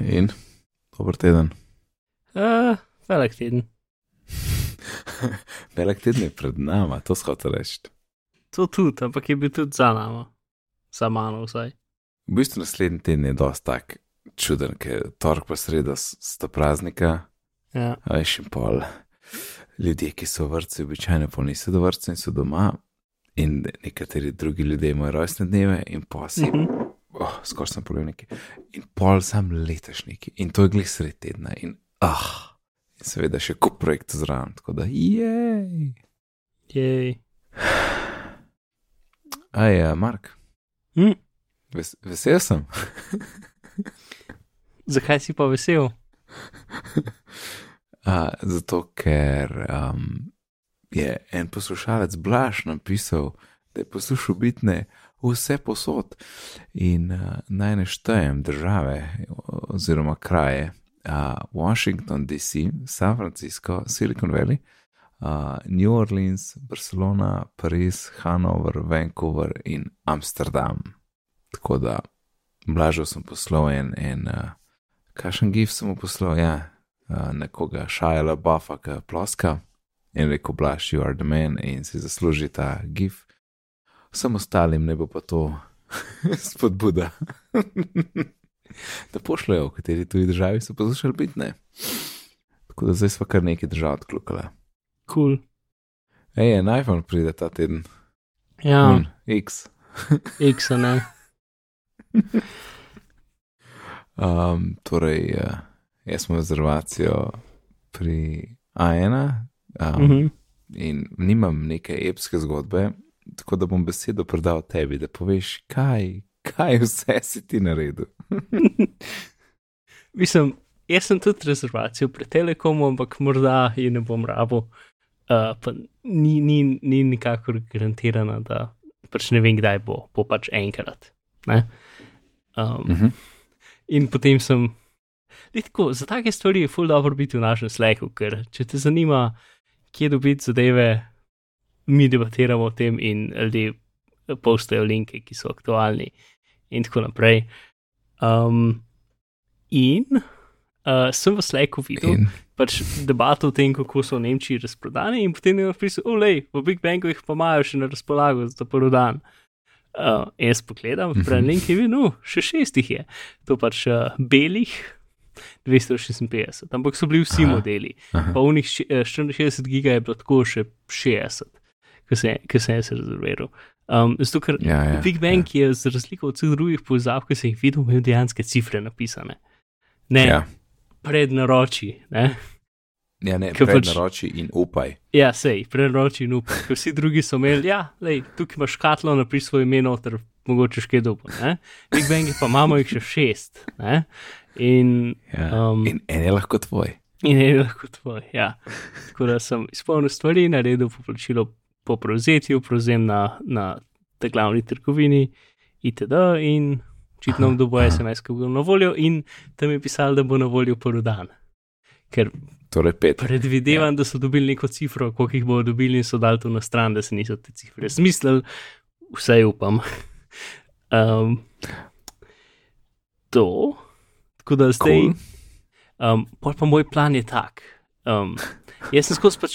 In dober teden. Uh, velik teden. velik teden je pred nami, to skoče reči. To tudi, ampak je bil tudi za nami, za mano vsaj. V bistvu naslednji teden je dosti tak čuden, ker torek pa sreda sta praznika. Ja. Veš, in pol ljudje, ki so v vrtu, običajno pol niso do vrca in so doma, in nekateri drugi ljudje imajo rojstne dneve, in pa si, Mhm. Oh, skoraj sem povedal neki, in pol sam letošnjiki, in to je glih sred tedna, in ah, in seveda še kup projektov zraven, tako da jej. Jej. Aj, ja, Mark, Hm. ves, vesel sem. Zakaj si pa vesel? A, zato, ker um, je en poslušalec Blaž napisal, da je poslušal bitne vse posod in uh, naj neštejem države oziroma kraje. Uh, Washington, D.C., San Francisco, Silicon Valley, uh, New Orleans, Barcelona, Pariz, Hanover, Vancouver in Amsterdam. Tako da, blažal sem poslal en, en uh, kakšen gif sem mu poslal, ja, uh, nekoga šajala, buffa, ki ploska in rekel, blaž, you are the man in si zasluži ta gif. Vsem ostalim ne bo pa to spodbuda. da pošljajo, v kateri tuji državi so poslušali biti ne. Tako da zdaj smo kar nekaj držav odklukali. Kul. Cool. Ej, en iPhone pride ta teden. Ja, Hmm, X. X, a ne. Um, torej, uh, jaz sem rezervacijo pri A1 um, Mhm. in nimam neke epske zgodbe, tako da bom besedo predal tebi, da poveš, kaj, kaj vse si ti naredil. Mislim, jaz sem tudi rezervacijo pri Telekomu, ampak morda ji ne bom rabo. Uh, pa ni, ni, ni nikakor garantirana, da pač ne vem, kdaj bo, bo pač enkrat. Ne? Um, Mhm. In potem sem. Tako, za take stvari je ful dobro biti v našem sleku, ker če te zanima, kje dobiti zadeve, mi debatiramo o tem in ljudje postajo linke, ki so aktualni in tako naprej. Um, in uh, sem v sleku videl In, pač debato o tem, kako so v Nemčiji razprodani, in potem je napisal, olej, v Big Bangu jih pa imajo še na razpolago za prvi dan. Uh, jaz pogledam, prej link je videl, še šest jih je, to pač uh, belih. 256, ampak so bili vsi Aha. modeli. aha, Pa v njih 64 giga je bilo tako še 60, ki se, se je rezerviral. Um, zato, ker ja, ja, Big Bang ja. je za razliko od vseh drugih povezav, ki sem jih videl, imel dejansko cifre napisane. Ne, Ja, pred naroči. Ne? ja ne, pred pač- naroči in upaj. Ja, sej, pred naroči in. Ker vsi drugi so imeli, ja, lej, tukaj imaš škatlo, napiši svoje ime noter, mogoče še kaj dobo. ne. Big Bang pa imamo jih še šest. Ne? In, Ja. Um, in en je lahko tvoj. in je lahko tvoj. Ja. Tako da sem izpolnil stvari, naredil poplačilo po prevzetju, prevzem na, na tej glavni trgovini, itd. In očitno Aha, kdo bo aha. SMS, ki bo na voljo, in tam je pisalo, da bo na voljo prvi dan. Ker Torej pet. predvidevam, ja. da so dobili neko cifro, koliko jih bodo dobili, in so dali to na stran, da se niso te cifre zmislili, vse upam. Um, to, tako da zdaj. Cool. Um, pa moj plan je tak. Um, jaz sem skozi pač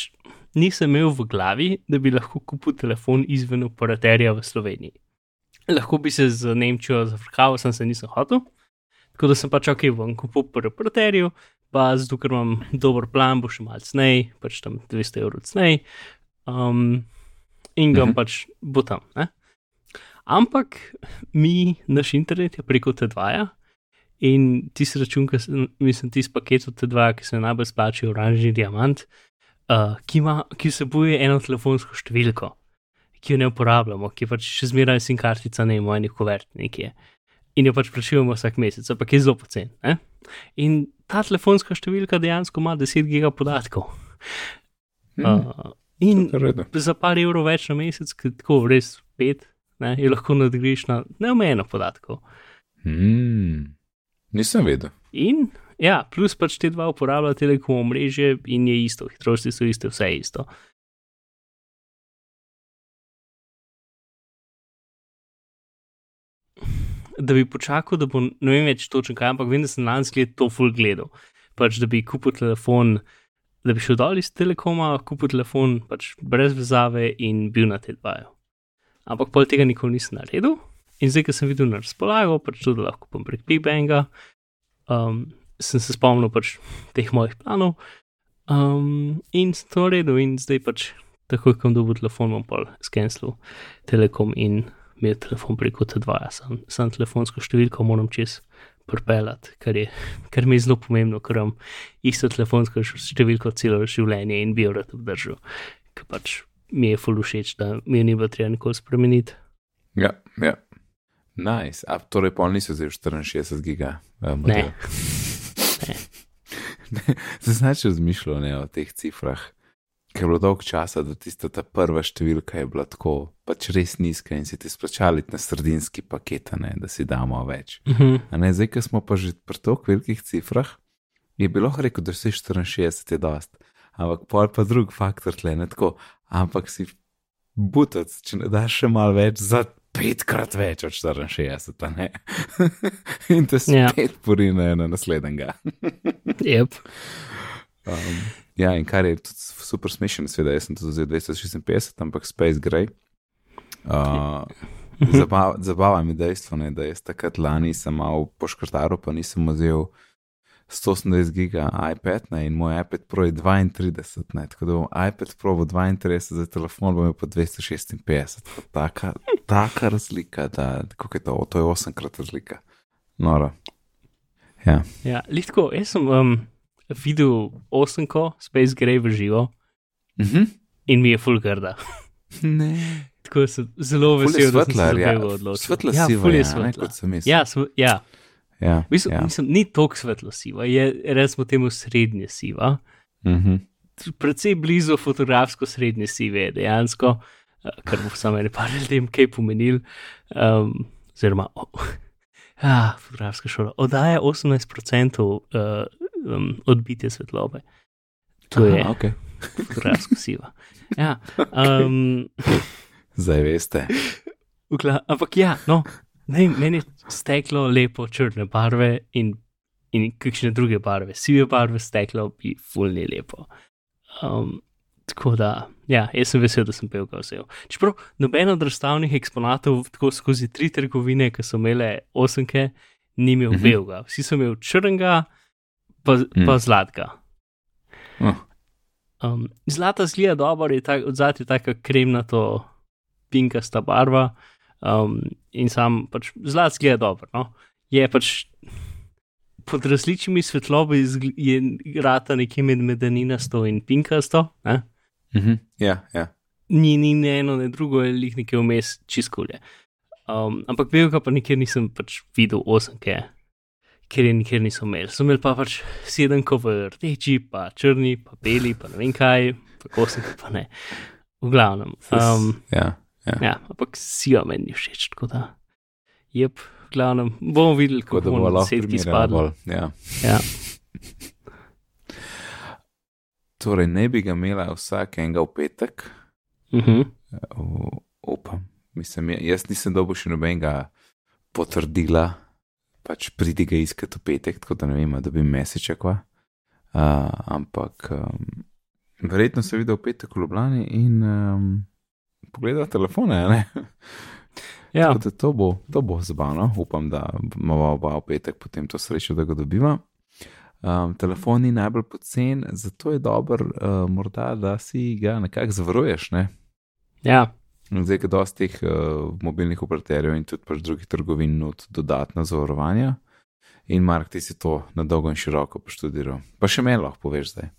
nisem imel v glavi, da bi lahko kupil telefon izven operaterja v Sloveniji. Lahko bi se z Nemčijo zafrkal, sem se nisem hotel. Tako da sem pač ok, bom kupil pri operaterju, pa zato, ker imam dober plan, bo še malce cnej, pač tam 200 evrov cnej. Um, in ga Mhm. pač bo tam. Ne? Ampak mi, naš internet je preko T2. In tisti račun, ki sem, mislim, tisti paket od T2, ki se najbolj splača, oranžni diamant, uh, ki, ima, ki vsebuje eno telefonsko številko, ki jo ne uporabljamo, ki je pač še zmeraj sim kartica, ne v enih kuvert nekje. In jo pač plačujemo vsak mesec, ampak je zelo pocen. Ne? In ta telefonska številka dejansko ima 10 giga podatkov. Uh, in je v redu. za par evrov več na mesec, ki tako res pet, ne, je lahko nadgriš na neomejeno podatkov. Hmm. Nisem vedel. In ja, plus pač te dva uporablja telekom omrežje in je isto, hitrosti so iste, vse je isto. da bi počakal, da bo ne vem več točno kaj, ampak vem, da sem lansko leto to full gledal. Pač, da bi kupil telefon, da bi šel dol iz telekoma, kupil telefon, pač brez vezave in bil na te dvaju. Ampak pol tega nikoli nisem naredil. In zdaj, ko sem videl na razpolago, pač tudi lahko kupim prek Big Banga, um, sem se spomnil pač teh mojih planov. Um, in sem to naredil, in zdaj pač takoj, ko bom dobil telefon, bom pol skenslil telekom in imel telefon preko T2, sam, sam telefonsko številko moram čez propeljati, kar, je, kar mi je zelo pomembno, ker imam isto telefonsko številko celo življenje in bi jo rad obdržal, ker pač mi je full všeč, da mi je ni bilo treba nikoli spremeniti. Ja, ja. Nice. A torej pol niso zdaj 64 giga. Um, Ne. Zdaj znači razmišljal ne, o teh cifrah. Ker je bilo dolgo časa, da tista ta prva številka je bila tako pač res nizka in si ti splačali na sredinski paket, ne, da si damo več. Mhm. A ne, zdaj, ko smo pa že pri tako velikih cifrah, je bilo rekel, da si 64 je dost. Ampak pol pa drug faktor tle, ne tako. Ampak si butac, če ne daš še malo več, za petkrat več od 64, a ne. in te Ja. spet porine na naslednjega. Yep. Um, ja, in kar je tudi super smešno, seveda, jaz sem tudi vzel 256, ampak Space Gray. Uh, zabava, zabava mi dejstvo, ne, da jaz takrat lani sem malo poškrtaril, pa nisem vzel 180 giga iPad ne, in moj iPad Pro je 32, ne, tako da bom iPad Pro bo 32, za telefon bom imel pa 256. Taka, taka razlika, da kako je to, to je 8 krat razlika. Noro. Ja. Ja, litko, jaz sem um, videl osemko Space Gray v živo Mhm. in mi je full grda. Ne. Tako sem zelo vesel, da sem se za ja, tega odločil. svetla ja, siva, ja, ne, kot sem mislil. Ja, sv ja. Ja, V bistvu, ja. mislim, ni toliko svetlo siva, je recimo temu srednje siva. Mhm. Predvsej blizu fotografsko srednje sive je dejansko, eh, kar bo samo ene par ljudem kaj pomenil. Um, oziroma, oh, ah, fotografska šola oddaja 18% uh, um, odbitja svetlobe. To je Aha, okay. fotografsko siva. Ja, um, Zdaj veste. Vkla, ampak ja, no, ne, meni je steklo lepo črne barve in, in kakšne druge barve, sive barve steklo bi fulni lepo. Um, tako da, ja, jaz sem vesel, da sem pel ga vzel. Čeprav noben od razstavnih eksponatov tako skozi tri trgovine, ki so imele osemke, ni imel Mhm. mhm. belga. Vsi so imeli črnega, pa, Mm. pa zlatega. Oh, Um, zlata zgleda dobro, je tak, odzad je taka kremnato, pinkasta barva. Um, in sam pač zlat zgleda dobro. No? Je pač pod različnimi svetlobi je rata nekje med medaninasto in pinkasto. Ne? mhm. Ja, ja. Ni, ni ne eno, ne drugo, je jih nekje vmes čiskulje. Um, ampak belga pa nikjer nisem pač videl osemke, ker je nikjer nisem imel. Sem imel pa pač sedemko v rdeči, pa črni, pa beli, pa ne vem kaj, pa osemke pa ne. V glavnem. Um, ja, ja. ja, ampak sijo meni ni všeč, tako da. Jep, v glavnem, bomo videli, kako bo bomo lahko primerjala spadli. Ja. Ja. Torej, ne bi ga imela vsakega v petek, Uh -huh. U- upam. Mislim, ja- jaz nisem dobil še nobenega potrdila, pač pridi ga iskati v petek, tako da ne vem, da bi mesiča kva. Uh, ampak um, verjetno se videl v petek v Ljubljani in um, pogledal telefone, ne? Ja, Tako to bo, to bo zabavno, upam, da imamo oba v petek potem to srečo, da ga dobiva. Um, telefon ni najbolj pocen, zato je dober, uh, morda, da si ga nekako zavaruješ. Ne? ja, In Zdaj, ko dosti teh uh, mobilnih operaterjev in tudi pač drugih trgovin nud dodatna zavarovanja. In Mark, ti si to na dolgo in široko poštudiral. Pa še meni lahko poveš zdaj.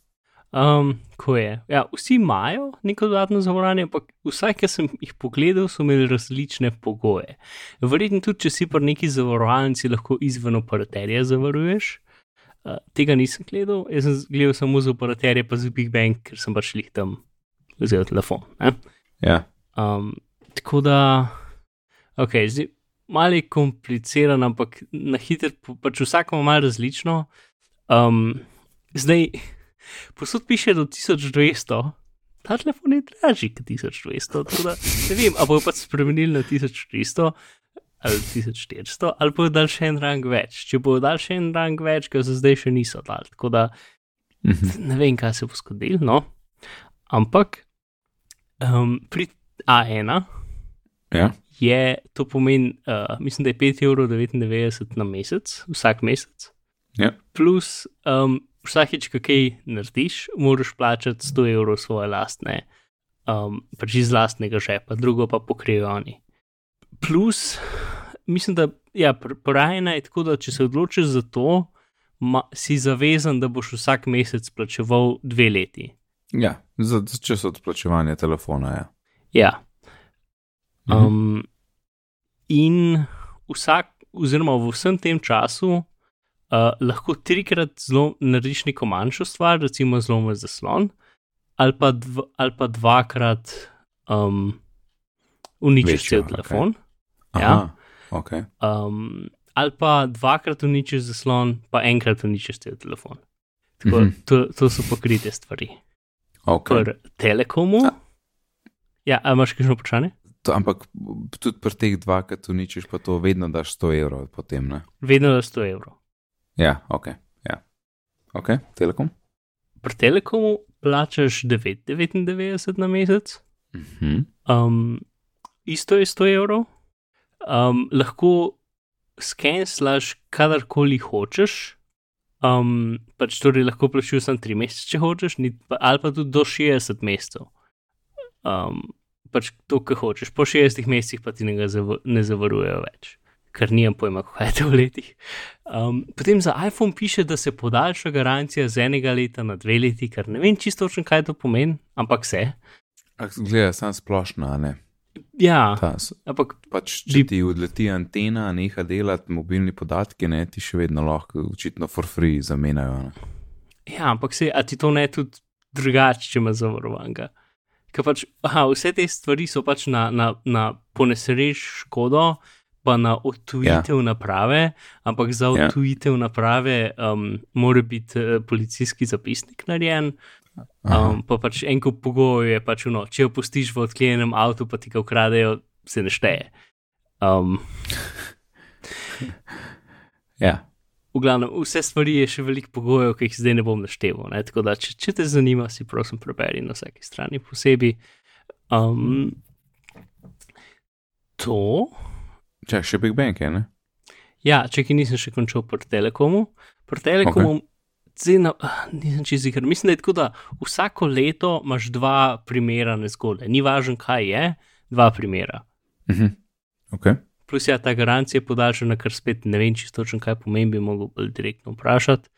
Um, ko je. Ja, vsi imajo neko dodatno zavarovanje, ampak vsaj, ki sem jih pogledal, so imeli različne pogoje. Verjetno tudi, če si pri neki zavarovalnici lahko izven operaterja zavaruješ. Uh, tega nisem gledal, jaz sem gledal samo za operaterje, pa za Big Bang, ker sem pač jih tam vzel telefon. Ne? Ja, Um, tako da, ok, zdaj malo je kompliciran, ampak na hitro, pač vsak ima malo različno. Um, zdaj, posod piše do 1200, ta telefon je dražji kot 1200, tako da ne vem, ali bojo pač spremenili na 1300. ali 1400, ali pa dal še en rang več. Če bo dal še en rang več, ga za zdaj še niso dal. Tako da Mhm. ne vem, kaj se bo zgodilo. No. Ampak um, pri A1 Ja. je to pomeni, uh, mislim, da je 5,99 evra na mesec, vsak mesec. Ja. Plus, um, vsakeč, ko kaj narediš, moraš plačati 100 evrov svoje lastne, um, pač iz lastnega žepa, drugo pa pokrijejo oni. Plus, mislim, da ja, porajena je tako, da če se odločiš za to, ma, si zavezan, da boš vsak mesec plačeval dve leti. Ja, za, za čas odplačevanja telefona. Ja. Ja. Mhm. Um, in vsak, oziroma v vsem tem času, uh, lahko trikrat zelo narediš neko manjšo stvar, recimo zlomil zaslon, ali pa, dv, ali pa dvakrat um, uničiš cel telefon. Aha, Ja. ok. Um, ali pa dvakrat uničiš zaslon, pa enkrat uničiš cel telefon. Tako, Mhm. to, to so pokrite stvari. okay. Pri Telekomu. Ja, a imaš kakšno vprašanje? To, ampak tudi pri teh dvakrat uničiš, pa to vedno daš 100 evrov potem. Ne? Vedno da 100 evrov. Ja, ok. Ja. Ok, Telekom. Pri Telekomu plačaš 9,99 na mesec, Mhm. um, isto je 100 evrov, um, lahko skenslaš kadarkoli hočeš. Um, pač torej lahko plačuješ samo 3 mesece, če hočeš, ni, pa, ali pa tudi do 60 mesecev. Um, pač to, kar hočeš, po 60 mesecih pa ti ne, zav ne zavarujejo več, ker nimam pojma, kaj je to v letih. Um, potem za iPhone piše, da se podaljša garancija z enega leta na dve leti, kar ne vem čisto kaj to pomeni, ampak se. Gleda, sam splošno, a ne. Ja, Ta, ampak pač, Bi- če ti odleti antena, neha delati mobilni podatki, ne, ti še vedno lahko, očitno, for free zamenjajo. Ne. Ja, ampak se, a ti to ne tudi drugače, če ima zavarovanega. Ker pač, aha, vse te stvari so pač na, na, na ponesreč škodo, pa na odtujitev ja. naprave, ampak za Ja. odtujitev ja. naprave um, mora biti uh, policijski zapisnik narejen. Um, pa pač en kup pogojev je pač no, če jo pustiš v odklenjenem avtu, pa ti ga ukradejo, se ne šteje. Um, Ja, v glavnem, vse stvari je še veliko pogojev, ki jih zdaj ne bom našteval. Ne? Tako da, če, če te zanima, si prosim preberi na vsaki strani posebej. Um, to, Čak, še Big Bang je, ne? ja, če ki nisem še končal pri Telekomu. Pri Telekomu, okay. na, ah, nisem čez jih, mislim, da je tako, da vsako leto imaš dva primera nezgode. Ni važno, kaj je, dva primera. Mhm. Ok. Plus ja, ta garancija je podaljšana, kar spet ne vem čisto točno, kaj pomeni, bi mogel bolj direktno vprašati.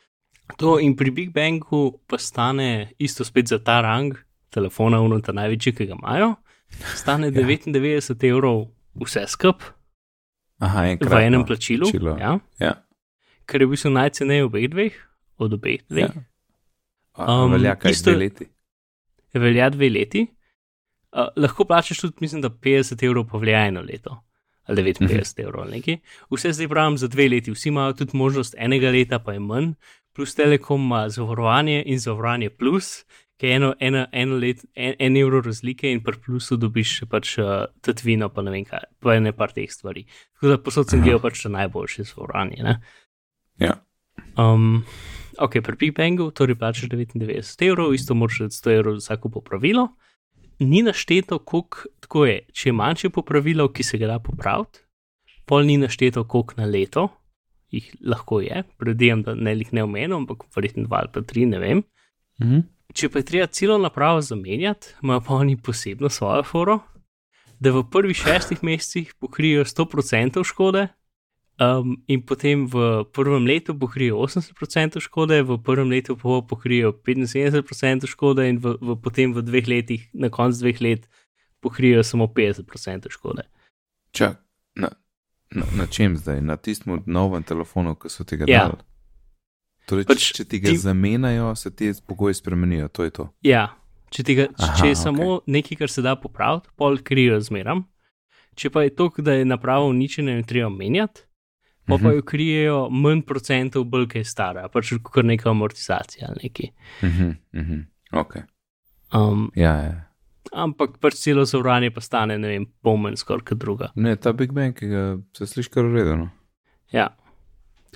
To in pri Big Bangu pa stane isto spet za ta rang telefona, uno ta največji, ki ga imajo, stane Ja. 99 evrov vse skup Aha, v enkrat. enem plačilu, plačilo. ja, Ja. kar je v bistvu najceneje obeh dveh, od obeh dveh. ja. A, Um, velja kaj isto- dve leti. velja dve leti. Uh, lahko plačaš tudi, mislim, da 50 evrov pa velja eno leto. Ali 59 Mhm. evrov ali nekaj. Vse zdaj pravim za dve leti, vsi imajo tudi možnost enega leta, pa je manj, plus Telekom ima zavarovanje in zavarovanje plus, je eno, eno, eno let, en, en evro razlike in pri plusu dobiš še pač uh, tatvino, pa ne vem kaj, pa ne par teh stvari. Tako da posod sem gledal pač najboljše zavarovanje. Ne? Ja. Um, ok, pri Big Bangu, torej plačaš 99 evrov, isto moraš dati 100 evrov za vsako popravilo. Ni našteto, koliko tako je. Če je manjše popravilo, ki se ga da popraviti, pol ni našteto, koliko na leto jih lahko je. Predvidevam, da ne jih ne omenjam, ampak verjetno dva ali pa tri, ne vem. Mhm. Če pa je treba celo napravo zamenjati, imajo pa oni posebno svojo foro, da v prvih šestih mesecih pokrijejo 100% škode, um, in potem v prvem letu pokrijejo 80% škode, v prvem letu pa pokrijejo 75% škode, in v, v, potem v dveh letih, na koncu dveh let, pokrijejo samo 50% škode. Čak, na, na, na čem zdaj? Na tistem novem telefonu, ki so ti ga Ja. dali. Torej, Pač če ti ga ti- zamenjajo, se ti pogoji spremenijo, to je to. Ja, če, če, Aha, če je okej. samo nekaj, kar se da popraviti, pol krijo zmeram. Če pa je to, da je naprava uničena in jo treba menjati, pa, pa Mhm. jo krijejo manj procentov, bolj kaj stara, pač kot neka amortizacija ali nekaj. Mhm, mhm. Ok. Um, Ja, ja. ampak pač celo zavarovanje pa stane, ne vem, pomen skoraj kot druga. Ne, ta Big Bang, ki ga se sliši kar uredno. Ja.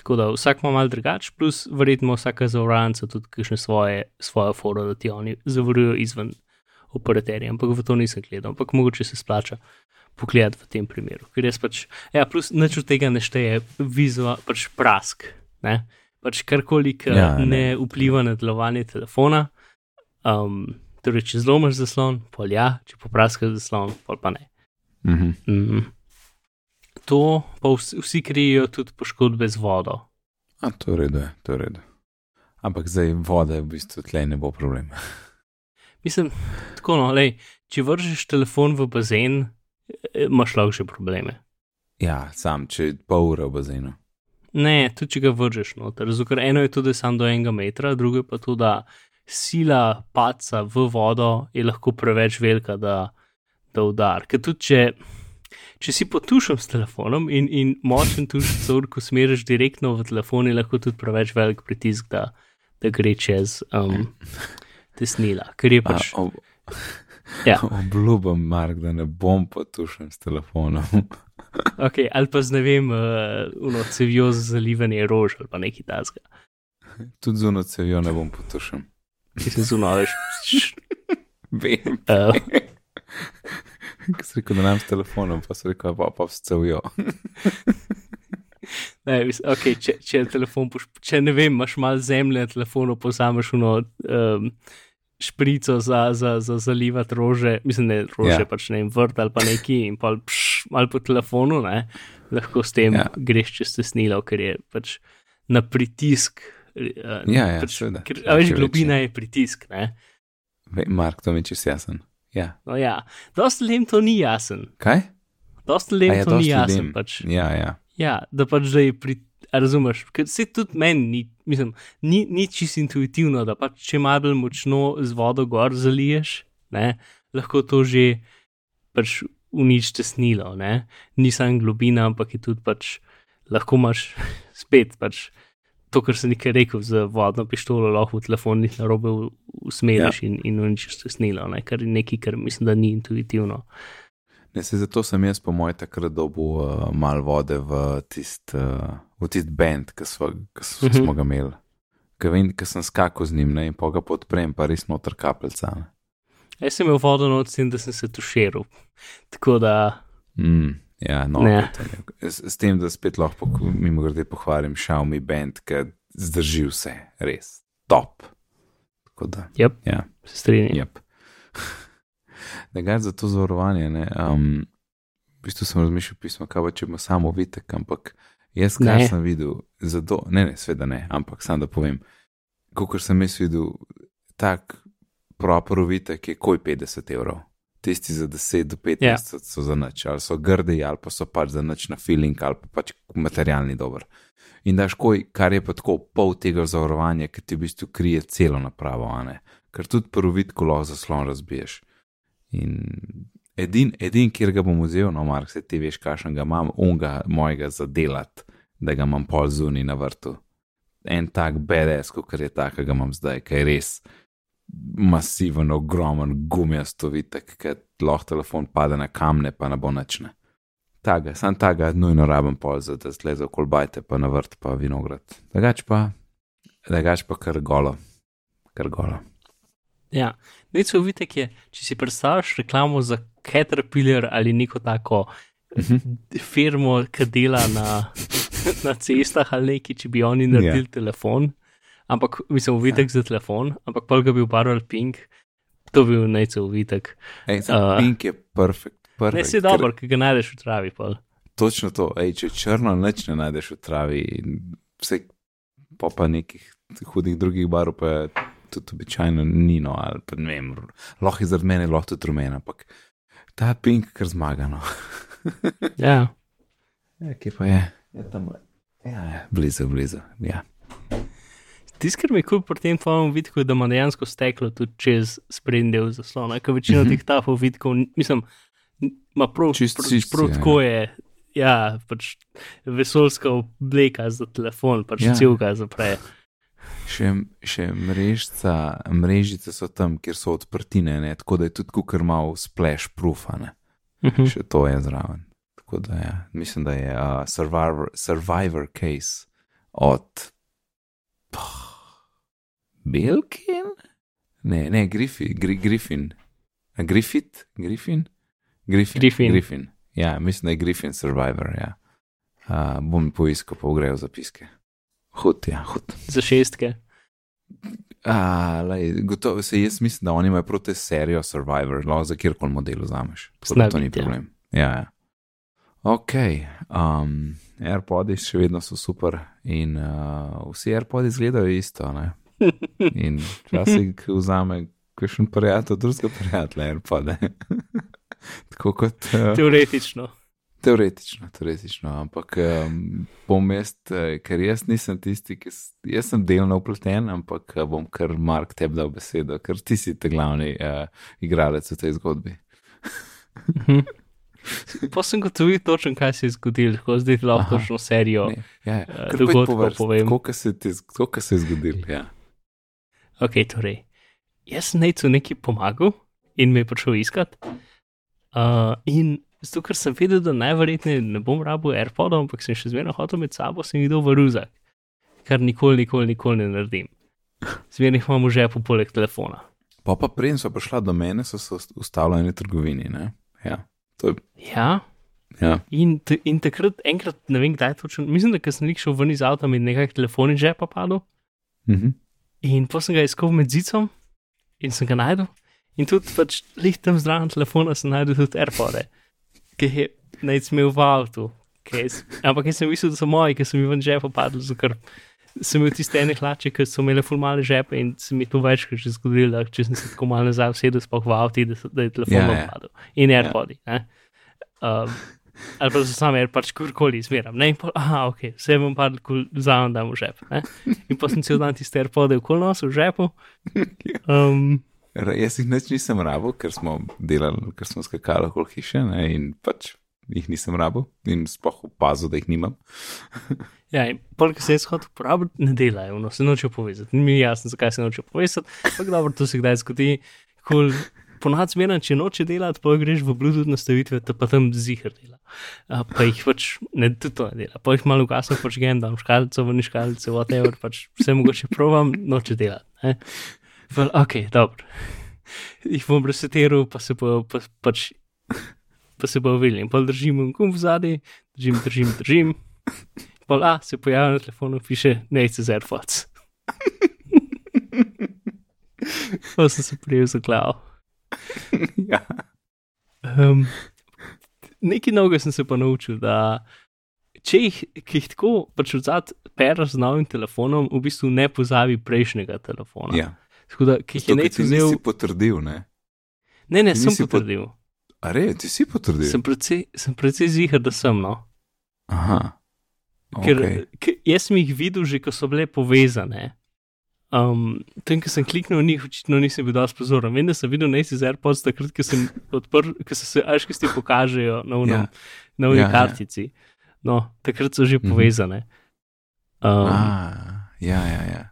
Tako da vsak ima mal drugač, plus verjetno vsaka zavarovalnica tudi kakšne svoje, svoje foro, da ti oni zavarujo izven operaterja, ampak v to nisem gledal, ampak mogoče se splača pogledati v tem primeru. Ker jaz pač, ja, plus nič od tega ne šteje, vizual, pač prask, ne, pač karkoli, kar Ja, ne. ne. vpliva na delovanje telefona. Um, torej, če zlomiš zaslon, pol ja, če popraskaš zaslon, pol pa ne. Mhm. Mm. To pa vsi, vsi krijejo tudi poškodbe z vodo. A to je redo, to je redo. Ampak zdaj voda v bistvu tle ne bo problem. Mislim, tako no, lej, če vržeš telefon v bazen, eh, imaš lahko že probleme. Ja, sam, če pol ure v bazenu. Ne, tudi če ga vržeš noter. Zato, eno je to, da je sam do enega metra, drugo je pa to, da sila paca v vodo je lahko preveč velika, da, da udar. Ker tudi če, če si potušam s telefonom in, in močen tušec, ko smeriš direktno v telefon, je lahko tudi preveč velik pritisk, da, da gre čez um, tesnila. Ker je A, pač. ob, Ja. Obljubim, Mark, da ne bom potušen s telefonom. Okay, ali pa z ne vem, uh, cevijo za zalivanje rož ali pa nekaj tasga. Tudi zuno cevijo ne bom potušen. Ki se zunajš. Vem, Uh, ki si rekel, da nam s telefonom, pa si rekel, pa pa s cevijo. ne, mis- okay, če, če, telefon, poš- če ne vem, imaš malo zemlje na telefonu, pozameš uno um, šprico za, za, za zalivati rože, mislim, ne rože, Ja. ja. pač ne vem, vrt ali pa neki in pa pš, malo po telefonu, ne, lahko s tem Ja. ja. greš čez tesnilo, ker je pač na pritisk. Uh, Ja, ja, pač, seveda. ker, a veš, globina je pritisk, ne. Mark, to mi čest jasen. Ja. No ja, dosta ljudem to ni jasen. Kaj? Dosta A ljudem ja, to ni dosti jasen. ljudem. Pač. Ja, ja. Ja, da pač da je pri. Razumeš, ker se tudi meni ni, mislim, ni, ni čisto intuitivno, da pač če malo bolj močno z vodo gor zaliješ, ne, lahko to že pač uniči tesnilo, ne, ni samo globina, ampak je tudi pač lahko imaš spet pač to, kar sem nekaj rekel z vodno pištolo, lahko v telefon jih narobe u- usmeriš ja. in, in uničiš tesnilo, ne, kar je nekaj, kar mislim, da ni intuitivno. Ne, se zato sem jaz, po mojem, takrat dobil uh, malo vode v tisti uh, v tist band, ki smo, ki smo, Mhm. smo ga imeli. Ker vem, ker sem skakal z njim ne, in pa ga podprem, pa res noter kapljica. Jaz sem imel vodo noč tem, da sem se tuširal. Tako da, Mm, ja, no, Ne. s, s tem, da spet lahko mimo grede pohvalim Xiaomi band, ki zdrži vse, res top. Tako da, Jep. ja, se strinjam. jep. da ga za to zavarovanje, ne. Um, v bistvu sem razmišljal pismo, kaj pa če ima samo vitek, ampak jaz, kar Ne. sem videl, zato, ne, ne, sveda ne, ampak sam da povem, kot sem jaz videl, tak proper vitek je koj 50 evrov. Tisti za 10 do 15 Ja. yeah. so za nič, ali so grdi, ali pa so pač za nič na feeling, ali pa pač materialni dober. In daš koj, kar je pa tako pol tega zavarovanja, ki ti v bistvu krije celo napravo. Ker tudi prvit, ko lahko zaslon razbiješ. In edin, edin kjer ga bom vzel, no, Mark, se ti veš, kakšen ga imam, unga mojega zadelati, da ga imam pol zunaj na vrtu. En tak BDS, kot je ta, ki ga imam zdaj, ki je res masiven, ogromen, gumijasto vitek, ki lahko telefon pade na kamne, pa ne bo načne. Taga, sam taga nujno rabim pol, za da zleze okol bajte, pa na vrt, pa vinograd. Drugač pa, drugač pa kar golo, kar golo. Ja, Neco vitek je, če si predstavljaš reklamo za Caterpillar ali neko tako Mhm. firmo, ki dela na, na cestah ali neki, če bi oni naredili Ja. yeah. telefon, ampak mislim, vitek ja. za telefon, ampak pa ga bi obarval pink, to bi bil Neco vitek. Ej, uh, Uh, pink je perfekt. Ne, si dobro, ki ga najdeš v travi. Pol. Točno to, ej, če črno nič ne najdeš v travi, vse pa, pa nekih hudih drugih barv, pa je tudi običajno nino, ali pa ne vem, lahko je zaradi mene, lahko tudi rumen, ampak ta pink kar zmaga. No. Ja. ja, kje pa je? Ja, tam le. Ja, ja, blizu, blizu. Ja. Tisto, kar mi je kul pri tem tvojem vidku, je, da ima dejansko steklo tudi čez sprednji del zaslona, ker večina Mhm. teh tafov vidkov, mislim, ima prav, Čist prav, čist, prav ja. tako je. Ja, pač vesoljska obleka za telefon, pač Ja. ja. cel ga zapre. Še, še mrežica, mrežice so tam, kjer so odprtine, ne? tako da je tudi kar malo splash proof, a ne. Mhm. Še to je zraven. Tako da ja, mislim, da je uh, survivor, survivor case od oh, Belkin? Ne, ne, Griffin, gri, Griffin. A Griffith, Griffin? Griffin. Griffin. Griffin. Ja, mislim, da je Griffin survivor. Ja. Uh, bom poiskal, pa grejo zapiske. Hud, ja, hud. Za šestke. A, lej, gotovo se jaz mislim, da oni imajo proti serijo Survivor, lahko za kjerkoli model vzameš. Zna to ni biti, ja. problem. Ja, ja. Ok, um, AirPods še vedno so super in uh, vsi AirPods izgledajo isto. Ne? In včasih vzame kakšen prijatelj, drugega prijatelja AirPods. Tako kot. Uh, Teoretično. Teoretično, teoretično, ampak um, bom jaz, eh, ker jaz nisem tisti, ki jaz sem delno upleten, ampak eh, bom kar Mark tebi dal besedo, ker ti si ta glavni uh, igralec v tej zgodbi. Pa sem gotovil točno, kaj se je zgodilo, ko zdaj lahko točno serijo. Ne, ja, ja. dogodkov povem. Tako, kot se, ti tako, kot se je zgodil. Ja. Ok, torej, jaz sem Necu nekaj pomagal in me je prišel iskat. Uh, in zato, ker sem vedel, da najverjetneje ne bom rabil AirPodov, ampak sem še zmeraj hotel med sabo, sem jih dal v ruzak, kar nikoli, nikoli, nikoli ne naredim. Zmeraj jih imam v žepu poleg telefona. Pa pa preden so prišla do mene, so se ust- ustavljali v trgovini. Ne? Ja, to je. Ja, Ja. in, t- in takrat, enkrat, ne vem kdaj točno, mislim, da sem lik šel ven iz avta in nekaj telefon iz žepa padel. Mhm. In potem sem ga iskal med zicom in sem ga najdel. In tudi pač lih tam zraven telefona sem najdel tudi AirPode, ki je naj smel v avtu. s- Ampak jaz sem mislil, da so moji, ker sem jih ven žepa padel, zato ker sem imel tiste ene hlače, ki so imele fulmale žepe in se mi to večkrat že zgodilo, če sem se tako malo nazaj usedel, sploh v avtu, da, so- da je telefon Ja, ja, ja. padel. In AirPodi. Ja. Um, ali pa so sami pač kurkoli izmeram. Ne? In pol, aha, ok, vse bom ko vzamem, da v žep. Ne? In pa sem cel dan tiste AirPode okoli nosil v žepu. Um, Jaz jih nič nisem rabil, ker smo delali, ker smo skakali okoli hiše ne, in pač jih nisem rabil in sploh opazil, da jih nimam. ja, in pol, ki se jaz hotel uporabiti, ne delajo, no, se nočejo povezati. Ni mi jasno, zakaj se nočejo povezati, ampak dobro, to se kdaj zgodi. Cool. Ponad zmeraj, če noče delati, pa greš v Bluetooth nastavitve, ta pa tam zihar dela. A, pa jih pač ne, tudi to ne dela. Pa jih malo ugasno pač gen, da škalico, ven škalice, whatever, pač vse mogoče provam, noče delati. Ne? Well, ok, dobro. Jih bom resetiral, pa se bo pa, pač. Pa se bo videl, in pa držim en kum v zadnji, držim, držim, držim. Pa a, se pojavi na telefonu, piše, neče z AirPods. Pa sem se prijel za glavo. ja. Um, nekaj novega sem se pa naučil, da če jih, jih tako pač odzad peraš z novim telefonom, v bistvu ne pozabi prejšnjega telefona. ja. Tako da, ki jih je nekaj ti vzel. nisi potrdil, ne? Ne, ne, ti sem nisi pot- potrdil. A re, ti si potrdil? Sem precej, sem precej zihar, da sem, no. Aha. Ker, okay. jaz sem jih videl že, ko so bile povezane. Um, tem, ko sem kliknil njih, očitno nisem bil dovolj pozoren. Vem, da sem videl nekaj z AirPods, takrat, ko sem odprl, ko so se ajškisti pokažejo na unem, Ja. na unem Ja, ja. kartici. No, takrat so že Mhm. povezane. Um, A, ja, ja, ja.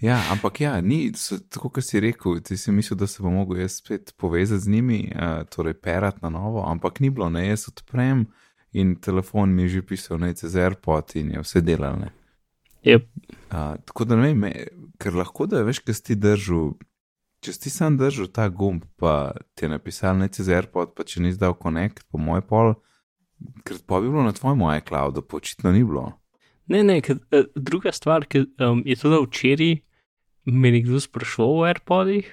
Ja, ampak ja, ni, so, tako kot si rekel, ti si mislil, da se bo mogel jaz spet povezati z njimi, uh, torej perati na novo, ampak ni bilo, ne, jaz odprem in telefon mi je že pisal, ne, čez AirPod in je vse delal, ne. Yep. Uh, tako da ne vem, me- ker lahko da veš, kaj si držal, če si sam držal ta gumb, pa ti je napisal ne čez AirPod, pa če nisi dal connect, po moj pol, ker pa bi bilo na tvojem iCloudu, pa očitno ni bilo. Ne, ne, ker, uh, druga stvar ki, um, je to, da včeraj me je nekdo sprašoval o AirPodih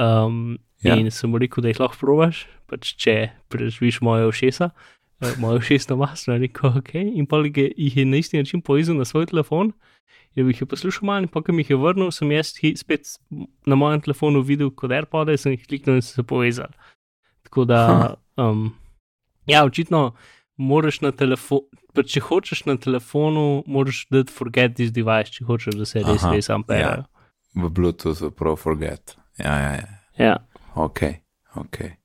um, Ja. in sem rekel, da jih lahko probaš, pač če preživiš moje ušesa, uh, moje ušesno masno, rekel, ok, in pa jih je na isti način povezal na svoj telefon. In bi jih je poslušal malo, in pa, ko mi jih je vrnil, sem jaz spet na mojem telefonu videl kot AirPode, sem jih kliknil in so se povezali. Tako da, um, ja, očitno moraš na telefonu, pa če hočeš na telefonu, moraš dati forget this device, če hočeš, da se res, res amperajo. V Bluetoothu Pro Forget. Ja, ja, ja. Ja. Ok, ok.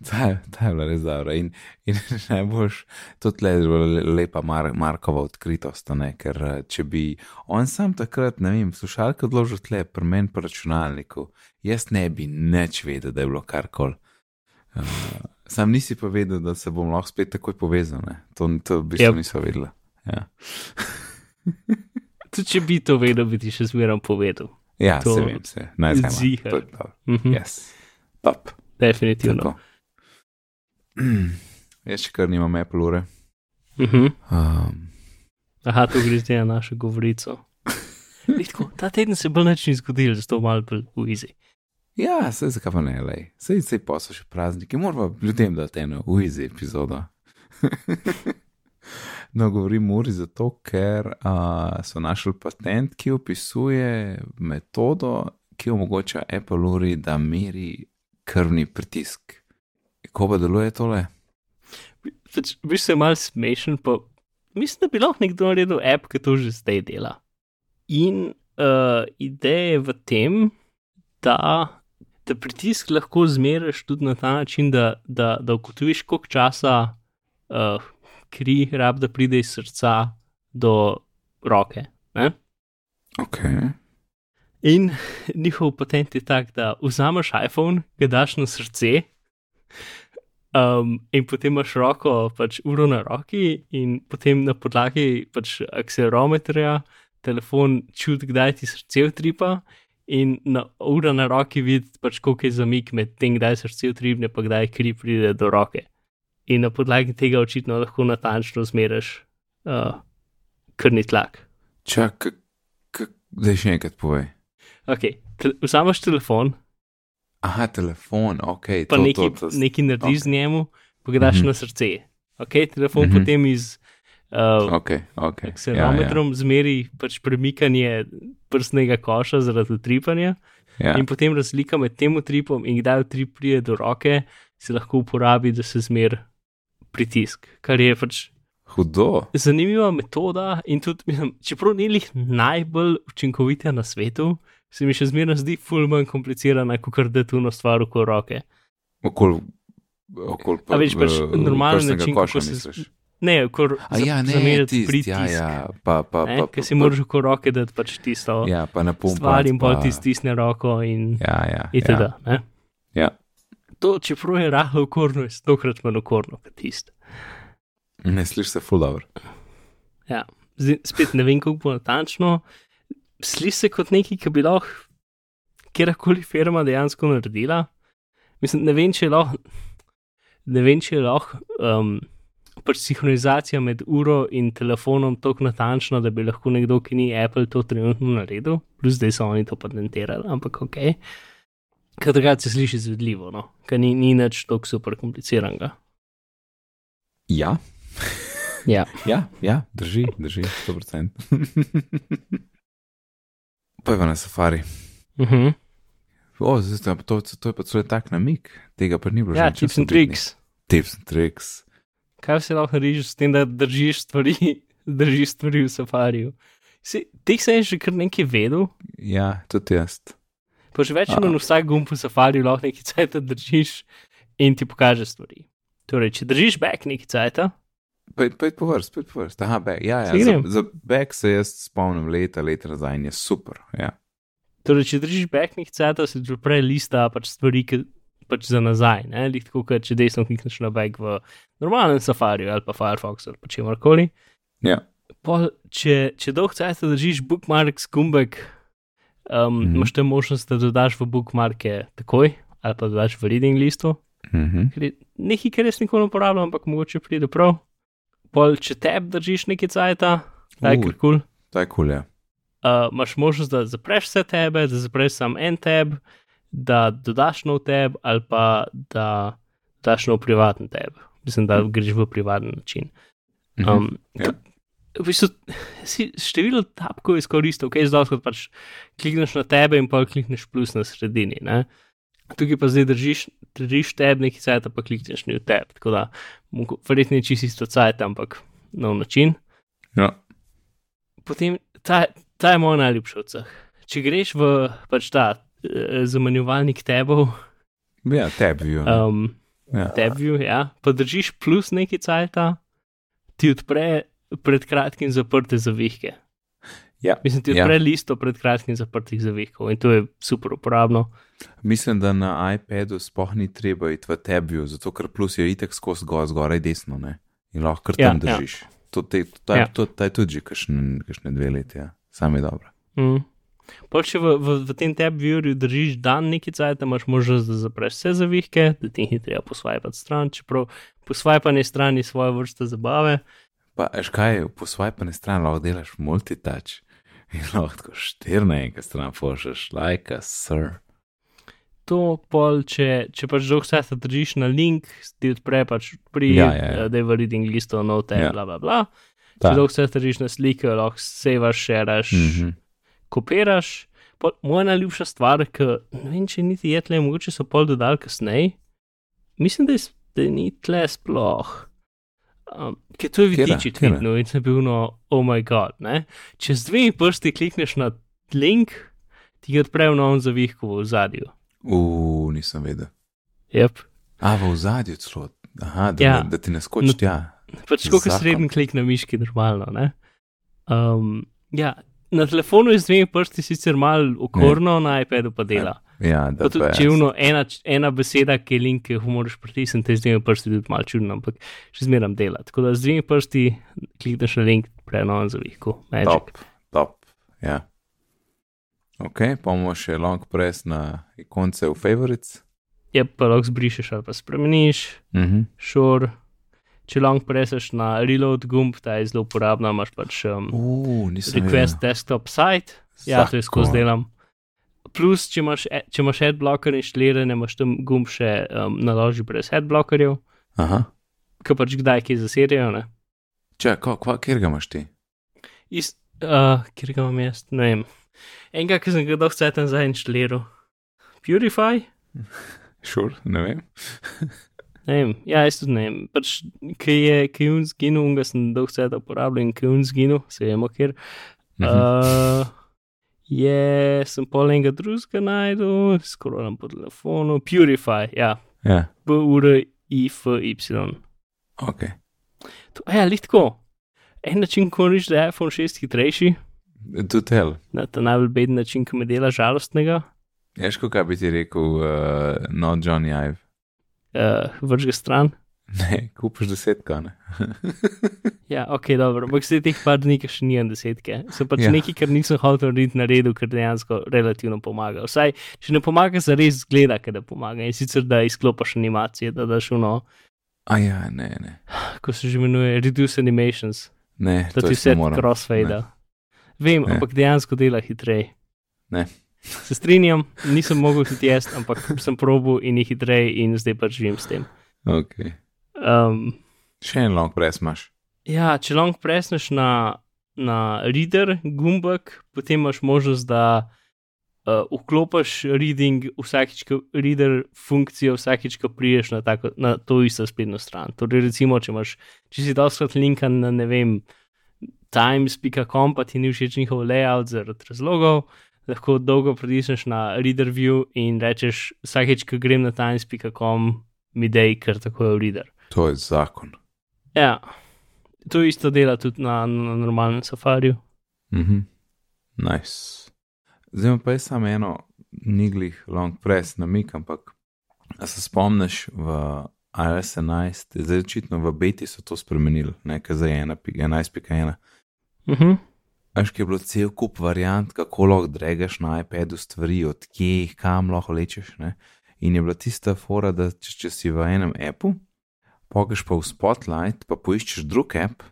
Ta, je- bila res dobra. In, in najboljš, bila le- lepa Mar Markova odkritost, ne, ker če bi on sam takrat, ne vem, slušalke odložil tle, pri meni po računalniku, jaz ne bi nič vedel, da je bilo karkoli. Uh, sam nisi pa vedel, da se bom lahko spet takoj povezal, ne. To, to v bistvu Yep. yep. nisem vedela. Ja, Tudi če bi to vedel, bi ti še zmeraj povedal. ja To se vem, se. Naj zdaj. ziher. To je dobro. Mhm. Yes. Top. Definitivno. Tako. Jaz še kar nimam Apple ure. Mhm. Um, Aha, to gre zdaj na našo govorico. Tako, ta teden se bo nič ni zgodil, zato malo bolj v izi. ja, se zakaj pa ne, lej. Sej se pa so še prazniki, moramo ljudem dati eno uizi epizodo. no, govorim uri zato, ker uh, so našli patent, ki opisuje metodo, ki omogoča Apple uri, da meri krvni pritisk. Kako pa deluje tole? Pač, Biš se mal smešen, pa mislim, da bi lahko nekdo naredil app, ki to že zdaj dela. In uh, ideja je v tem, da, da pritisk lahko zmeriš tudi na ta način, da, da, da ugotoviš, koliko časa uh, kri rab, da pride iz srca do roke. Ne? Ok. In njihov patent je tak, da vzameš iPhone, ga daš na srce, um, in potem imaš roko, pač uro na roki, in potem na podlagi pač akselerometra telefon čuti, kdaj ti srce utripa, in na ura na roki vidi, pač, koliko je zamik med tem, kdaj srce utripne, pa kdaj kri pride do roke. In na podlagi tega očitno lahko natančno zmeriš uh, krvni tlak. Čak, zdaj še enkrat povej. Okay. Vzameš telefon, Aha, telefon, ok. pa to, nekaj, to, to, nekaj narediš ok. z njemu, pa ga daš Mhm. na srce. Okay? Telefon Mhm. potem iz uh, Ok, ok. Ja, akselerometrom zmeri pač premikanje prstnega koša zaradi utripanja, ja, ja. in potem razlika med tem utripom in kdaj utrip pride do roke, se lahko uporabi, da se zmeri pritisk, kar je pač Hudo. zanimiva metoda. In tudi, mislim, čeprav ni lih najbolj učinkovita na svetu, se mi še zmeraj zdi ful manj komplicirana, kot da tu na stvar v roke. Okol, okol A veš, pač normalen način, koša kako se- misliš? Ne, kor A ja, ne, zameriti pritisk. ja, ja, pa, pa, ne, pa, ker pa, si moraš v roke dati pač tisto Ja, pa na pumpu. stvar in pol ti stisne roko in Ja, ja. itd. ja. ne. Ja. To, čeprav je rahlo okorno, je stokrat manj okorno kot tisto. Ne slišiš se ful dobro. Ja. Zdaj, spet ne vem, kako bo natančno. Sliši se kot nekaj, ki bi lahko kjerkoli firma dejansko naredila. Mislim, ne vem, če je lahko, ne vem, če je lahko um, pač sinhronizacija med uro in telefonom tako natančna, da bi lahko nekdo, ki ni Apple, to trenutno naredil, plus zdaj so oni to patentirali, ampak ok. Kaj drugače se sliši izvedljivo, no? ker ni, ni nič tako super kompliciranega. Ja, Ja. ja, ja, drži, drži, 100%. Pojva na safari. Uh -huh. O, zdaj, to, to, to je pa celo tak namik, tega pa ni bilo že. Ja, tips and Britney. tricks. Tips and tricks. kaj se lahko narediš s tem, da držiš stvari, držiš stvari v safariju. Si, teh sem že kar nekaj vedel, Ja, tudi jaz. pa že več na vsak gumb v safariju lahko nekaj cajta držiš in ti pokaže stvari. Torej, če držiš back nekaj cajta, Pojdi po vrst, pojdi po vrst. Aha, back. Ja, ja, za, za back se jaz spomnim leta, leta nazaj in je super. Ja. torej, če držiš back nekaj cajta, se ti odpre lista pač stvari, ki pač za nazaj. Ne? Lih tako, kot če desno klikneš na back v normalnem safariju ali pa Firefoxu ali pa čemorkoli. ja. Pol, če, če dolgo časa držiš bookmark, skumbek, um, mm. -hmm. imaš te možnost, da dodaš v bookmarke takoj ali pa dodaš v reading listu. Ker je Nekaj, kar jaz nikoli ne uporabljam, ampak mogoče pride prav. Pol, če teb držiš nekaj cajta, taj Uh. kar kul. Cool. To je kul, ja. Uh, imaš možnost, da zapreš vse tebe, da zapreš samo en tab, da dodaš nov tab ali pa da daš nov privaten tab. Mislim, da greš v privaten način. Mhm. Um, Ja. ja. V bistvu si število tapkov izkoristil, kaj je zdaj, kot pač klikneš na tebe in pa klikneš plus na sredini. Ne? Tukaj pa zdaj držiš, držiš tebe nekaj cajt, pa klikneš na tebe. Tako da, verjetno je čisto isto cajt, ampak nov način. Ja. Potem ta, ta je moj najljubši od vseh. Če greš v pač ta eh, zamenjevalnik tebov, ja, tebi. Um, um, Ja. TabView, ja, pa držiš plus neki cajta, ti odpre pred kratkim zaprte zavihke. Ja. Mislim, ti Ja. odpre listo pred kratkim zaprtih zavihkov in to je super uporabno. Mislim, da na iPadu sploh ni treba iti v tabju, zato ker plus je itek skozi zgor, zgoraj desno ne? in lahko kar Ja, tam ja. držiš. To, te, to, je, Ja. to, to je tudi že kakšne, kakšne dve leti, ja. sam je dobro. Mm. Pol, če v, v, v tem TabViewerju držiš dan neki cajt, imaš možnost, da zapreš vse zavihke, da ti jih ni treba posvajati stran, čeprav posvajanje stran je svoje vrste zabave. Pa, veš kaj, po svoji pa ne strani lahko delaš multitouch in lahko tako štir na enkrat stran pošljaš, like a sir. To pol, če, če pač dolg cajt držiš na link, ti odpre pač pri, Ja, ja, ja. da je v reading listu, no te, Ja. bla bla bla. Ta. Če dolg cajt držiš na slike, lahko sevaš, šeraš. Mhm. kopiraš. Pol, moja najljubša stvar, ki ne vem, če niti je tle, mogoče so pol dodali kasneje. Mislim, da, je, da ni tle sploh. Um, ker to je vidiči kliknil in sem bil no, oh moj god. Ne? Če z dvemi prsti klikneš na link, ti ga odpre v novem zavihku v zadju. Uf, nisem vedel. Yep. A v zadju celo. Aha, da, Ja. ja. da ti ne skoči No, tja. Pač kot srednji klik na miški, normalno. Ne? Um, ja, na telefonu je z dvemi prsti sicer malo okorno, na iPadu pa dela. Ja, da tudi, če je ena, ena beseda, ki je link, ki jo moraš pritisniti, z dvemi prsti tudi malo čudno, ampak še zmeram dela. Tako da z dvemi prsti klikneš na link, preno na zavihku. Magic. Top, top. Ja. Ok, pa bomo še long press na ikonce v favorites. Je pa lahko zbrišeš ali pa spremeniš, Mhm. šor. Če long preseš na reload gumb, ta je zelo uporabna, imaš pač um, nisem request desktop site. Ja, to je skozi delam. Plus, če imaš, e- če imaš adblocker inštaliran, imaš tam gumb še um, naloži brez adblockerjev, Aha. ki pač kdaj kje zaserijo. Ne? Če, kjer ga imaš ti? Ist, uh, kjer ga imam jaz, ne vem. Enega, ki sem ga dolgo cajt nazaj inštaliral. Purify? Šur, ne vem. Ne vem, ja, jaz tudi ne vem. Pač, ki je, ki je un zginil, unga sem dolgo cajt uporabljal in ki je un zginil, se vemo kjer. Mhm. Uh, je, sem pol enega drugega najdel, skrolam po telefonu. Purify, ja, Ja, B-U-R-I-F-Y. ok. To, ja, litko. En način, ko reči, da je iPhone 6 hitrejši, Tu tel. na ta najbolj beden način, ki me dela žalostnega, Ješko, kaj bi ti rekel, uh, no Johnny Ive. uh, vrž ga stran. Ne, kupiš desetka, ne. Ja, ok, dobro, ampak zdaj teh par dni, ki še nijem desetke. Sem pač ja. Nekaj, kar nisem hotel narediti na redu, ker dejansko relativno pomaga. Vsaj, če ne pomaga, za res zgleda, da pomaga. In sicer, da izklopiš animacije, da daš uno, A ja, ne, ne. ko se že imenuje Reduce Animations, Ne, da to ti vse crossfade. Vem, Ne. ampak dejansko dela hitreje. Ne. Se strinjam, nisem mogel tudi jaz, ampak sem probil in je hitreje in zdaj pač živim s tem. Ok. Um, Še en long press imaš. Ja, če long presneš na, na reader gumbek, potem imaš možnost, da uh, vklopiš reading vsakič, ko reader funkcijo, vsakič, ko priješ na, tako, na to isto spletno stran. Torej, recimo, če, imaš, če si doskrat linkan na ne vem, times.com, pa ti ni všeč njihov layout zaradi razlogov. Lahko dolgo pritisneš na reader view in rečeš, vsakeč, ko grem na times.com, mi dej, ker tako je v reader. To je zakon. Ja, to isto dela tudi na, na normalnem safariju. Mhm. Nice. Zdaj pa jaz samo eno niglih long press namik, ampak se spomniš v iOS 11, zdaj očitno v beti so to spremenili, nekaj za 11.1. Mhm. Veš, ki je bilo cel kup variant, kako lahko dregaš na iPadu stvari, od kje jih kam lahko lečeš. Ne? In je bila tista fora, da če, če si v enem appu, pogeš pa v Spotlight, pa poiščeš drug app,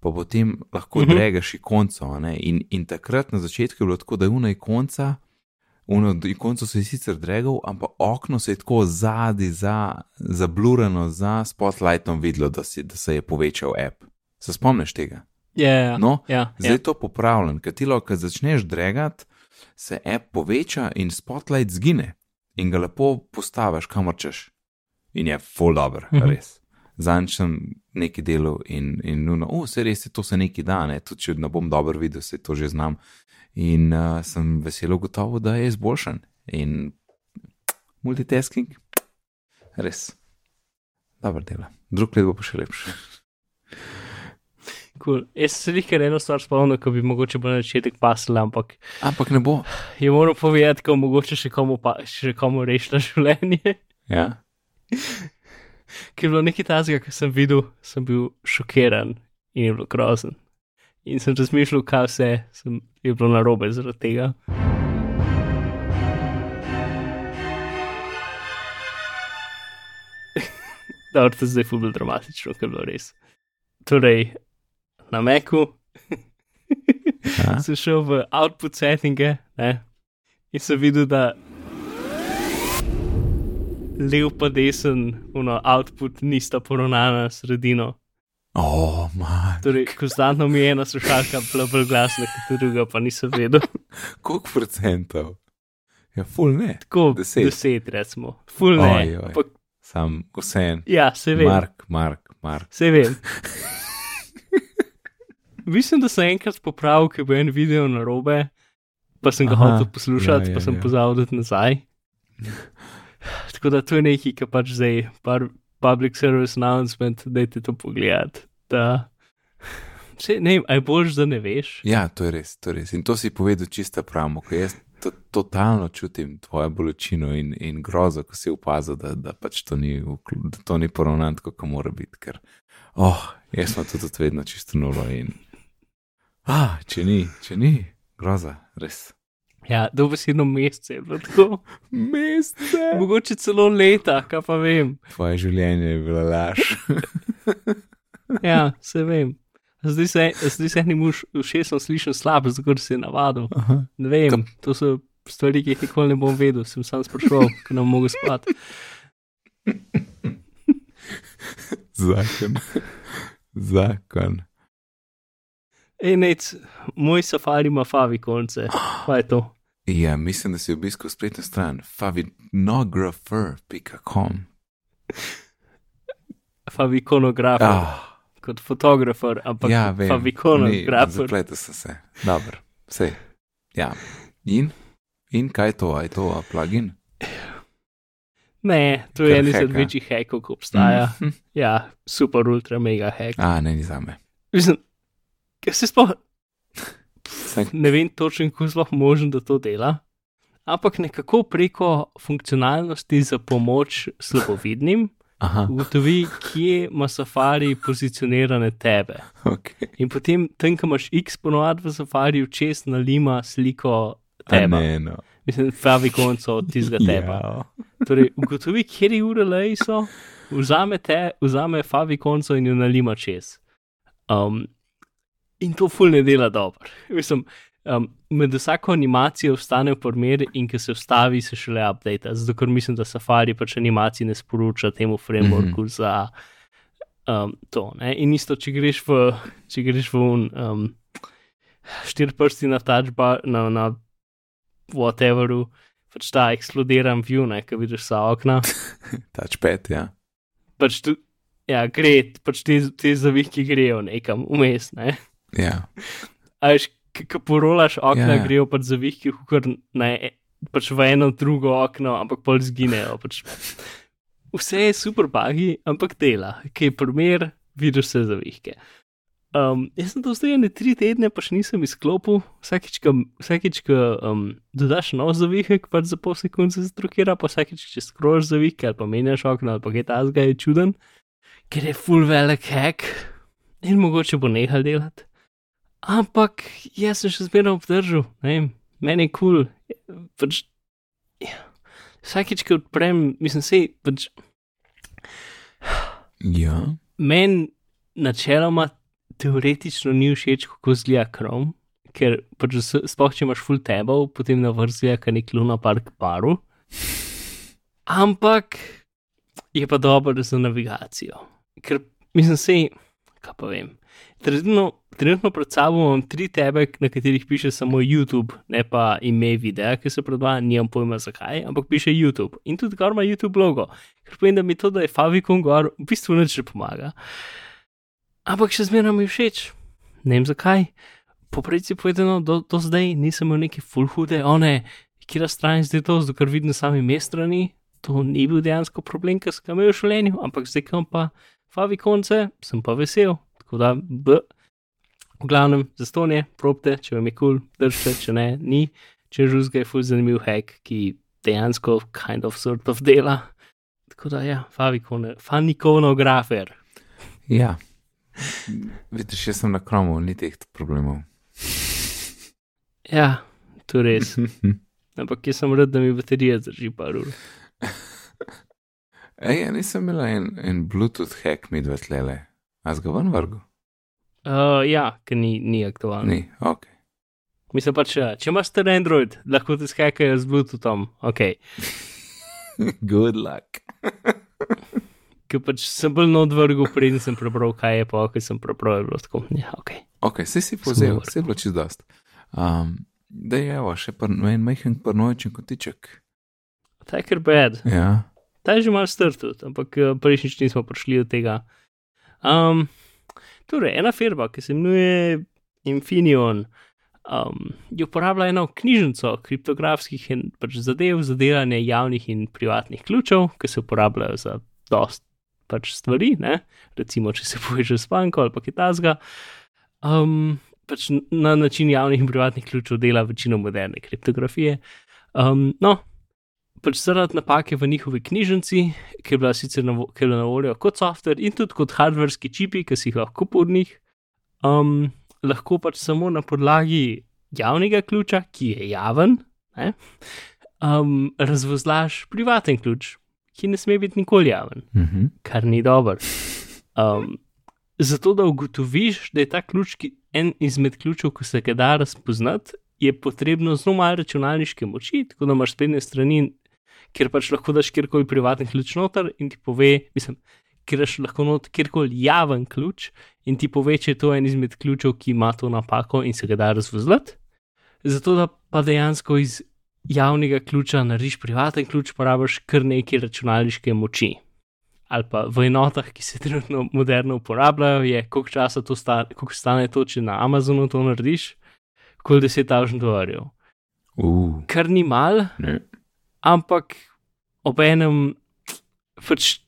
pa potem lahko Mhm. mhm. dregaš ikonco. ne. In, in takrat na začetku je bilo tako, da je una ikonca, uno ikonco se je sicer dregal, ampak okno se je tako zadaj, za, zablurano za Spotlightom videlo, da, si, da se je povečal app. Se spomniš tega? Ja, ja, No, ja, Zdaj je to popravljen, ker ti lahko, ko začneš dregati, se app poveča in spotlight zgine in ga lepo postaviš, kamor češ. In je full dobro, Mhm. res. Zanj sem neki delal in, in nuno, oh, se res je, to se neki da, ne, tudi če ne bom dobro videl, se to že znam. In uh, sem veselo gotovo, da je izboljšan. In multitasking, res. dobro dela. Drug let bo pa še lepše. Cool. Jaz se nekaj eno stvar spomnil, ko bi mogoče na začetek pasel, ampak Ampak ne bo. je moral povedati, ko mogoče še komu, pa, še komu rešila življenje. Ja. Ker je bilo nekaj tazga, kar sem videl, sem bil šokiran in je bilo grozen. In sem razmišljal, kaj vse sem, je bilo narobe zaradi tega. Da, to je zdaj fulbil dramatično, ker je bilo res. Torej, na Meku sem šel v output settinge ne, in sem videl, da lev pa desen, uno, output nista poravnana s sredino. O, man. Torej, konstantno mi je ena slušalka bila bolj glasna, kot druga, pa nisem vedel. Koliko procentov? Ja, full ne. Tako, Deset. deset, recimo. Full ne. Oj, oj. Pa, Sam vsem. ja, se vem. Mark, Mark, Mark. Se vem. Mislim, da sem enkrat popravil, ker bo en video na robe, pa sem ga Aha, hotel poslušati, ja, ja, pa sem ja. pozval dati nazaj. Tako da to je nekaj, kar pač zdaj, par public service announcement, da te to pogledati. Da, Sej, ne vem, aj boljš, da ne veš. Ja, to je res, to je res. In to si povedal čisto pravno, ko jaz to, totalno čutim tvojo bolečino in, in grozo, ko si opazil, da, da pač to ni, da to ni poravnano, tako kot mora biti. Ker, oh, jaz sem to tudi vedno čisto nulo in. Ah, če ni, če ni, groza, res. Ja, dobesedno mesece je bilo tako. Mesece. Mogoče celo leta, kaj pa vem. Tvoje življenje je bilo laž. Ja, se vem. Zdaj se, zdaj se enim uš- ušesom slišim slabo, zato se je navadil. Aha. Ne vem, to so stvari, ki jih nikoli ne bom vedel, sem sam sprašoval, ker ne mogu spati. Zakon. Zakon. Ej, nec, moj safari ima favi konce. Kaj je to? Ja, mislim, da si obiskal spletno stran favinographer.com. Favikonografer, ah, Ah, kot fotografer, ampak ja, vem. favikonografer. Zapletel sem se. Dobro, vse. Ja. In? In kaj je to? Je to a plugin? Ne, to je en izmed večjih hekov, ki obstaja. Mhm. Ja, super, ultra, mega hek. A, ne, ni za me. Mislim, ker se sploh ne vem točno, kako je sploh možno, da to dela, ampak nekako preko funkcionalnosti za pomoč slabovidnim aha, ugotovi, kje ima safari pozicionirane tebe. ok. In potem, tam, ko imaš X ponovadi v safariju, čez nalima sliko tebe. ne, no. Mislim, pravi konco od tistega teba. Ja. Torej, ugotovi, kje URL-ji so, vzame, te, vzame favi konco in jo nalima čez. Um, in to ful ne dela dobro. Mislim, um, med vsako animacijo vstane v primer in ko se vstavi, se šele update. Zato, ker mislim, da Safari pač animacij ne sporoča temu frameworku mm -hmm. za um, to. Ne? In isto, če greš v, če greš v un, um, štiri prsti na touchbar, na, na whateveru, pač ta eksplodiran view, ne, ki vidiš sa okna. Touchpad, ja. pač tu, ja, gre, pač te, te zavihki grejo nekam vmes, ne. Ja, Ajš, ki porolaš okna, Ja, ja, ja. grejo pač zavihki, kar ne, pač v eno drugo okno, ampak pol zginejo. Pač. Vse je super bagi, ampak dela, ki je primer, vidiš vse zavihke. Um, jaz sem to zdaj ne tri tedne, pa še nisem izklopil. Vsakič, ko, vsakič, ko um, dodaš nov zavihek, pač za pol sekunde se strukira, pa vsakič, če skrožiš zavihke ali pa menjaš okno ali pa kaj tasga, je čuden, ker je full velik hack in mogoče bo nehal delati. Ampak jaz sem še zmeraj obdržal, ne vem, meni je kul. Cool. Pač, ja. Vsakič, ko odprem, mislim, se pač ja. meni načeloma teoretično ni všeč, kako zgleda Chrome, ker pač sploh če imaš full tabov, potem na vrsti je nek Luna Park paru. Ampak je pa dobro za navigacijo. Ker mislim, se, kaj pa vem. Trenutno, trenutno pred sabo imam tri tebe, na katerih piše samo YouTube, ne pa ime videa, ki se predvaja, nimam pojma zakaj, ampak piše YouTube. In tudi gor ima YouTube logo, ker povem, da mi to, da je Favicon gor, v bistvu nič ne pomaga. Ampak še zmeraj mi všeč, ne vem zakaj. Popreci povedano, do, do zdaj nisem imel neke full hude, one, kjer stran zdaj to, zato ker vidim sami ime strani. to ni bil dejansko problem, ki sem ga imel v življenju, ampak zdaj kam pa favi konce, sem pa vesel. Tako da, b. V glavnem, za stonje, probte, če vam je kul, cool, držite, če ne, ni. Če žuzga je ful zanimiv hack, ki dejansko kind of sort of dela. Tako da, ja, favikone, fanikonografer. Ja. Vidiš, jaz sem na kromu, ni teh problemov. Ja, to je res. Ampak jaz sem rad, da mi baterija zdrži par ur. Ej, ja, nisem imel en, en Bluetooth hack mi dve tlele. A z ga ven vrgu? Uh, ja, ker ni, ni aktualen. Ni, ok. Mislim pač, ja, če imaš star Android, lahko te skakajo z Bluetoothom, ok. Good luck. Ker pač sem bil na odvrgu, preden sem prebral, kaj je pa, ker sem prebral, je bilo tako, ja, ok. Ok, si povzel, se je bilo čist dost. Um, da je evo, še par, en majhen parnoičen kotiček. Ta je kar bad. Ja. Ta je že malo star tudi, ampak eh, prejšnjič nismo prišli do tega. Um, torej, ena firma, ki se imenuje Infineon, um, je uporabljala eno knjižnico kriptografskih in pač zadev za delanje javnih in privatnih ključev, ki se uporabljajo za dost pač stvari, ne? recimo, če se povežeš s banko ali pa kitazga. Um, pač na način javnih in privatnih ključev dela večino moderne kriptografije. Um, no, pač zaradi napake v njihovi knjižnici, ki je bila sicer na, je bila na voljo kot software in tudi kot hardverski čipi, ki si jih lahko kupil od njih, um, lahko pač samo na podlagi javnega ključa, ki je javen, ne, um, razvozlaš privaten ključ, ki ne sme biti nikoli javen, Mm -hmm. kar ni dobro. Um, zato, da ugotoviš, da je ta ključ ki, en izmed ključev, ki se ga da razpoznati, je potrebno zelo malo računalniške moči, tako da imaš spletne strani, kjer pač lahko daš kjerkoli privaten ključ noter in ti pove, mislim, kjer daš lahko not kjerkoli javen ključ in ti pove, če je to en izmed ključev, ki ima to napako in se ga da razvozlati. Zato, da pa dejansko iz javnega ključa narediš privaten ključ, porabiš kar nekaj računalniške moči. Ali pa v enotah, ki se trenutno moderno uporabljajo, je koliko časa to stane, koliko stane to, če na Amazonu to narediš, kot 10.000 dolarjev. Uh, Kar ni mal, ne. Ampak ob enem pač.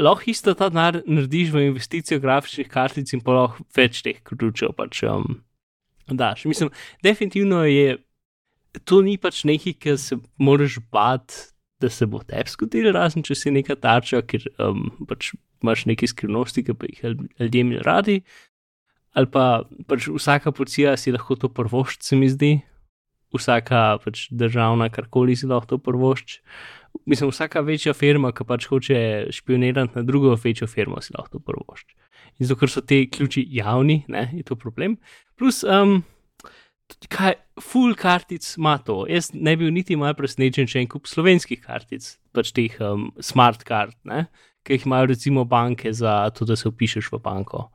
Lahko isto ta denar narediš v investicijo grafičnih kartic in pa lahko več teh ključev pač um, daš. Mislim, definitivno je to ni pač nekaj, ki se moraš bati, da se bo tebi zgodilo, razen če si neka tarča, ker um, pač imaš neke skrivnosti, ki pa jih ljudje radi. Ali pa pač vsaka policija si lahko to prvošč, se mi zdi, vsaka pač državna, karkoli si lahko to prvošč. Mislim, vsaka večja firma, ki pač hoče špionirati na drugo večjo firmo, si lahko to prvošč. In zato, ker so te ključi javni, ne, je to problem. Plus, um, kaj, full kartic ima to. Jaz ne bi bil niti malo presenečen, če en kup slovenskih kartic, pač teh um, smart kart, ne, ki jih imajo recimo banke za to, da se upišeš v banko.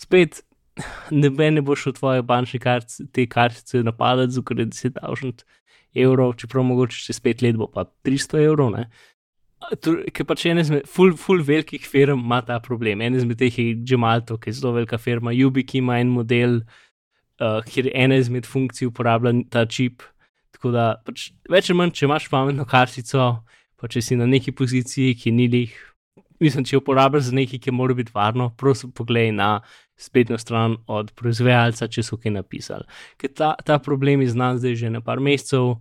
Spet, noben ne bo šel tvoje bančne kartice, te kartice napadati, zato je 10.000 evrov, čeprav mogoče čez pet let bo pa 300 evrov. Ne. Ker pač ena izmed full, full velikih firm ima ta problem. En izmed teh je Gemalto, ki je zelo velika firma, Ubik ima en model, uh, kjer ena izmed funkcij uporablja ta čip. Tako da pač več ali manj, če imaš pametno kartico, pa če si na neki poziciji, ki ni lih, mislim, če uporabljaš nekaj, ki mora biti varno, prosim, poglej na spletno stran od proizvajalca, če so kaj napisali. Ker ta, ta problem je znan zdaj že na par mesecev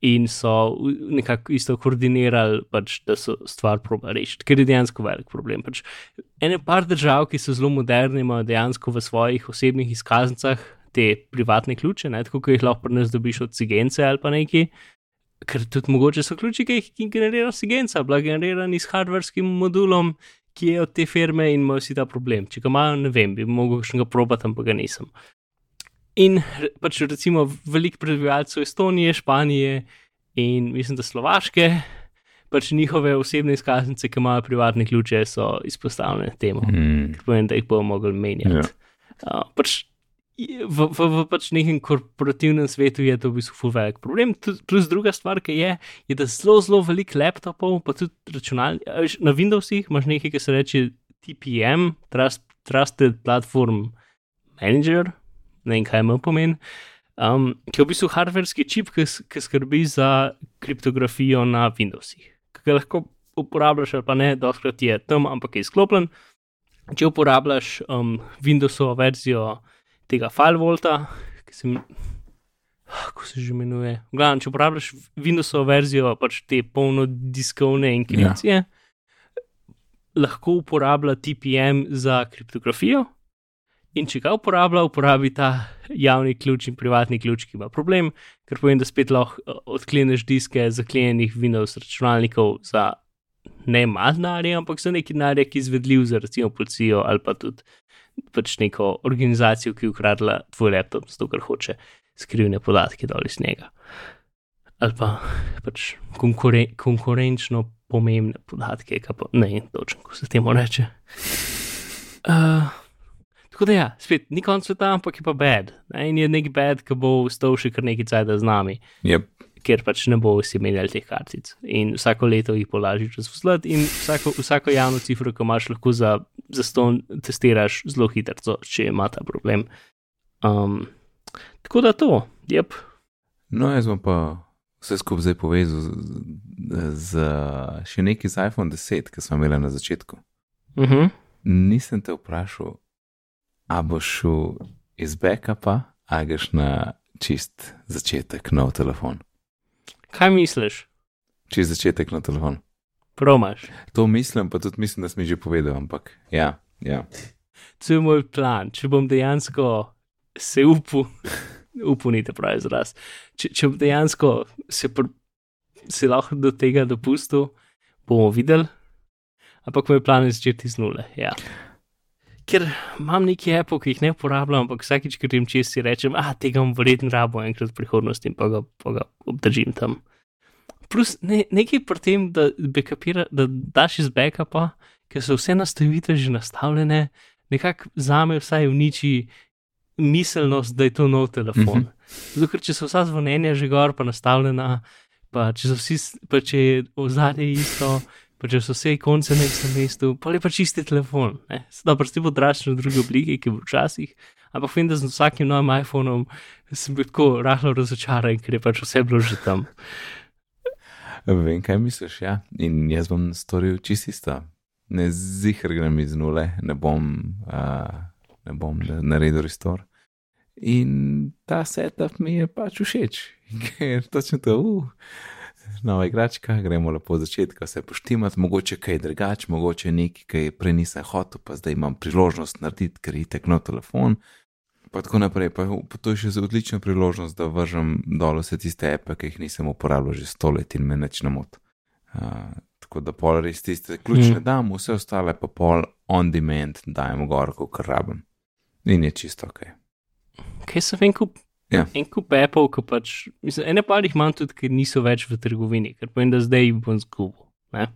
in so nekako isto koordinirali, pač, da so stvar proba rešiti, ker je dejansko velik problem. Pač, ene par držav, ki so zelo moderne, imajo dejansko v svojih osebnih izkaznicah te privatne ključe, ne, tako kot jih lahko pri nas dobiš od cigence ali pa neki. Ker tudi mogoče so ključi, ki jih generira Sigenca, bila generirani s hardverskim modulom, ki je od te firme in imajo vsi ta problem. Če ga imajo, ne vem, bi mogel še ga probati, ampak ga nisem. In pač recimo veliko prebivalcev Estonije, Španije in mislim, da Slovaške, pač njihove osebne izkaznice, ki imajo privatne ključe, so izpostavljene temu, Mm. ker pomeni, da jih bomo mogli menjati. Ja. Uh, pač v, v, v pač nekem korporativnem svetu je to v bistvu ful velik problem. Plus druga stvar, ki je, je, da zelo, zelo veliko laptopov, pa tudi računalnikov, na Windowsih imaš nekaj, ki se reče TPM, Trust, Trusted Platform Manager, ne vem, kaj ima pomen. um, ki je v bistvu hardverski čip, ki, ki skrbi za kriptografijo na Windowsih. Ki ga lahko uporabljaš ali pa ne, doskrat je tam, ampak je izklopljen. Če uporabljaš um, Windowsovo verzijo tega FileVolta, ki se. Kako se že imenuje? V Glavnem, če uporabljaš Windowsovo verzijo, pač te polnodiskovne enkripcije, ja. lahko uporablja TPM za kriptografijo. In če ga uporablja, uporabi ta javni ključ in privatni ključ, ki ima problem, ker pomeni, da spet lahko eh, odkleneš diske zaklenjenih Windows računalnikov za ne malo denarja, ampak za neki denar, ki je izvedljiv za recimo policijo ali pa tudi pač neko organizacijo, ki je ukradla tvoj laptop, zato ker hoče skrivne podatke dol iz njega. Ali pa pač konkuren, konkurenčno pomembne podatke, ki pa ne vem točno, kako se temu reče. Uh, tako da ja, spet ni konc sveta, ampak je pa bed. In je nek bed, ki bo stal še kar nekaj cajt z nami Yep. Ker pač ne bo vsi menjali teh kartic. In vsako leto jih polaži čez vzlet, in vsako, vsako javno cifro, ki imaš, lahko za, za ston testiraš zelo hitro, če ima ta problem. Um, tako da to, jep. No, jaz bom pa vse skupaj zdaj povezal z, z še nekaj z iPhone 10, ki smo imeli na začetku. Uh -huh. Nisem te vprašal, a boš šel iz backupa, a greš na čist začetek nov telefon. Kaj misliš? Čist začetek nov telefon. Promaš. To mislim, pa tudi mislim, da si mi že povedal, ampak ja, ja. To je moj plan. Če bom dejansko se upal, upal ni te pravi izraz. Če, če bom dejansko se, pr, se lahko do tega dopustil, bomo videli. Ampak moj plan je začeti z nule. Ja. Ker imam neki Apple, ki jih ne uporabljam, ampak vsakič, ko grem čez, si rečem, ah, tega bom verjetno rabo enkrat v prihodnosti in pa ga, pa ga obdržim tam. Plus ne, nekaj pri tem, da, backupira, da daš iz backupa, ker so vse nastavitve že nastavljene, nekako za me vsaj uniči miselnost, da je to nov telefon. Mhm. Zato, ker če so vsa zvonjenja že gor, pa nastavljena, pa če, vsi, pa če je ozadje isto, pa če so vse konce na istem mestu, pa je pa čisti telefon. ne. Dobro, ti bo dražen v drugi obliki, ki bo včasih, ampak vem, da z vsakim novim iPhonom sem bil tako rahlo razočaran, ker je pač vse bilo že tam. Vem, kaj misliš, ja. In jaz bom storil čisto. Ne zihar grem iz nule, ne bom, uh, ne bom naredil restor. In ta setup mi je pač všeč, ker točno to, uh, nova igračka, gremo lepo od začetka se poštimati, mogoče kaj drugače, mogoče nekaj, kaj prej nisem hotel, pa zdaj imam priložnost narediti, ker je tekno telefon. Pa tako naprej, pa pa to je še za odlična priložnost, da vržem dol vse tiste epe, ki jih nisem uporabljal že sto let in me neč ne mot. Uh, tako da pol res tiste ključne mm. dam, vse ostale pa pol on demand dajem gor, kot rabim. In je čisto ok. Kaj so en kup? Ja. En kup Apple, ki pač, mislim, ene pa jih imam tudi, ker niso več v trgovini, ker povem, da zdaj jih bom zgubil. ne.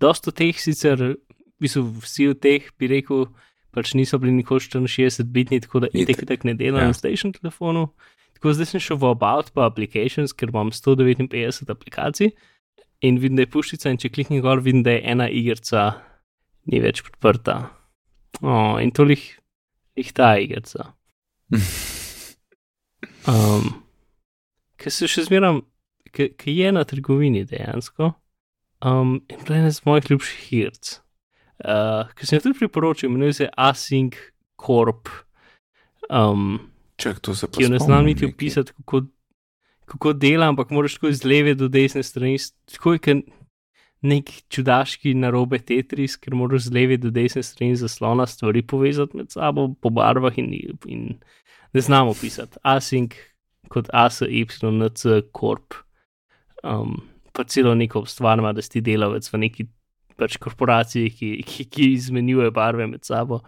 Dosto teh sicer, bistvu vsi od teh bi rekel, pač niso bili nikoli 64 bitni, tako da itek tak ne dela Ja. na station telefonu. Tako zdaj sem šel v About pa Applications, ker imam 159 aplikacij in vidim, da je puščica in če kliknem gor, vidim, da je ena igrica ni več podprta. Oh, in tolih jih ta igrica. Um, Ker se še zmeram, ki je na trgovini dejansko. Um, in to je ena iz mojih ljubših igric. Uh, ki sem jo tudi priporočil, imenuje se Async Corp. Um, Čak, to se pa ki jo ne znam niti opisati, kako, kako dela, ampak moraš tako iz leve do desne strani, tako je kot nek čudaški narobe Tetris, ker moraš z leve do desne strani zaslona stvari povezati med sabo po barvah in, in ne znam opisati. Async kot ASYNC Corp. Um, pa celo neko stvar ima, da si delavec v neki pač korporaciji, ki, ki, ki izmenjuje barve med sabo.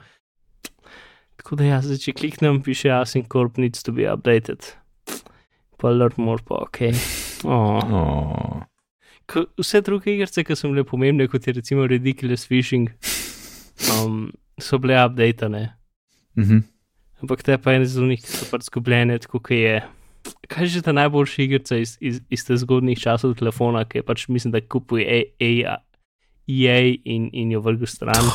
Tako da jaz, če kliknem, piše Async Corp needs to be updated. Pa learn more, pa ok. Oh. Oh. Vse druge igrice, ki so bile pomembne, kot je recimo Ridiculous Fishing, um, so bile updatane. Mhm. Ampak te pa ene zelo njih, ki so pač zgubljene, tako kot je. Kaj je že ta najboljša igrica iz, iz, iz teh zgodnih časov telefona, ki je pač mislim, da kupuje EA, in, in jo vrgel stran.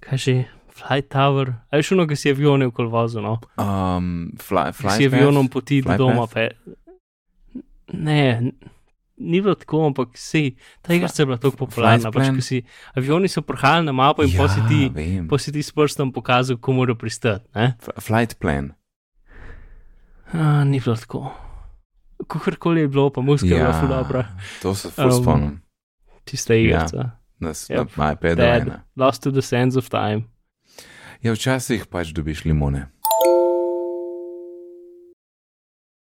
Kaj že, Flight Tower, a je šlo, ki si avione v kolvozu, no? Um, fly, Ki fly si avionom poti do doma. Fe... Ne, ni bilo tako, ampak si, ta igra je bila tako popularna. Pač, si, avioni so prhali na mapo in ja, posi ti, vem. posi ti s prstom pokazal, ko mora pristati. Flight plan. A, ni bilo tako. Kakorkoli je bilo, pa muzika je bila ful dobra. to se ful Um, spomnim. Tista igrica. Na, s- Yep. na iPadu. Lost to the Sands of Time. Ja, včasih pač dobiš limone.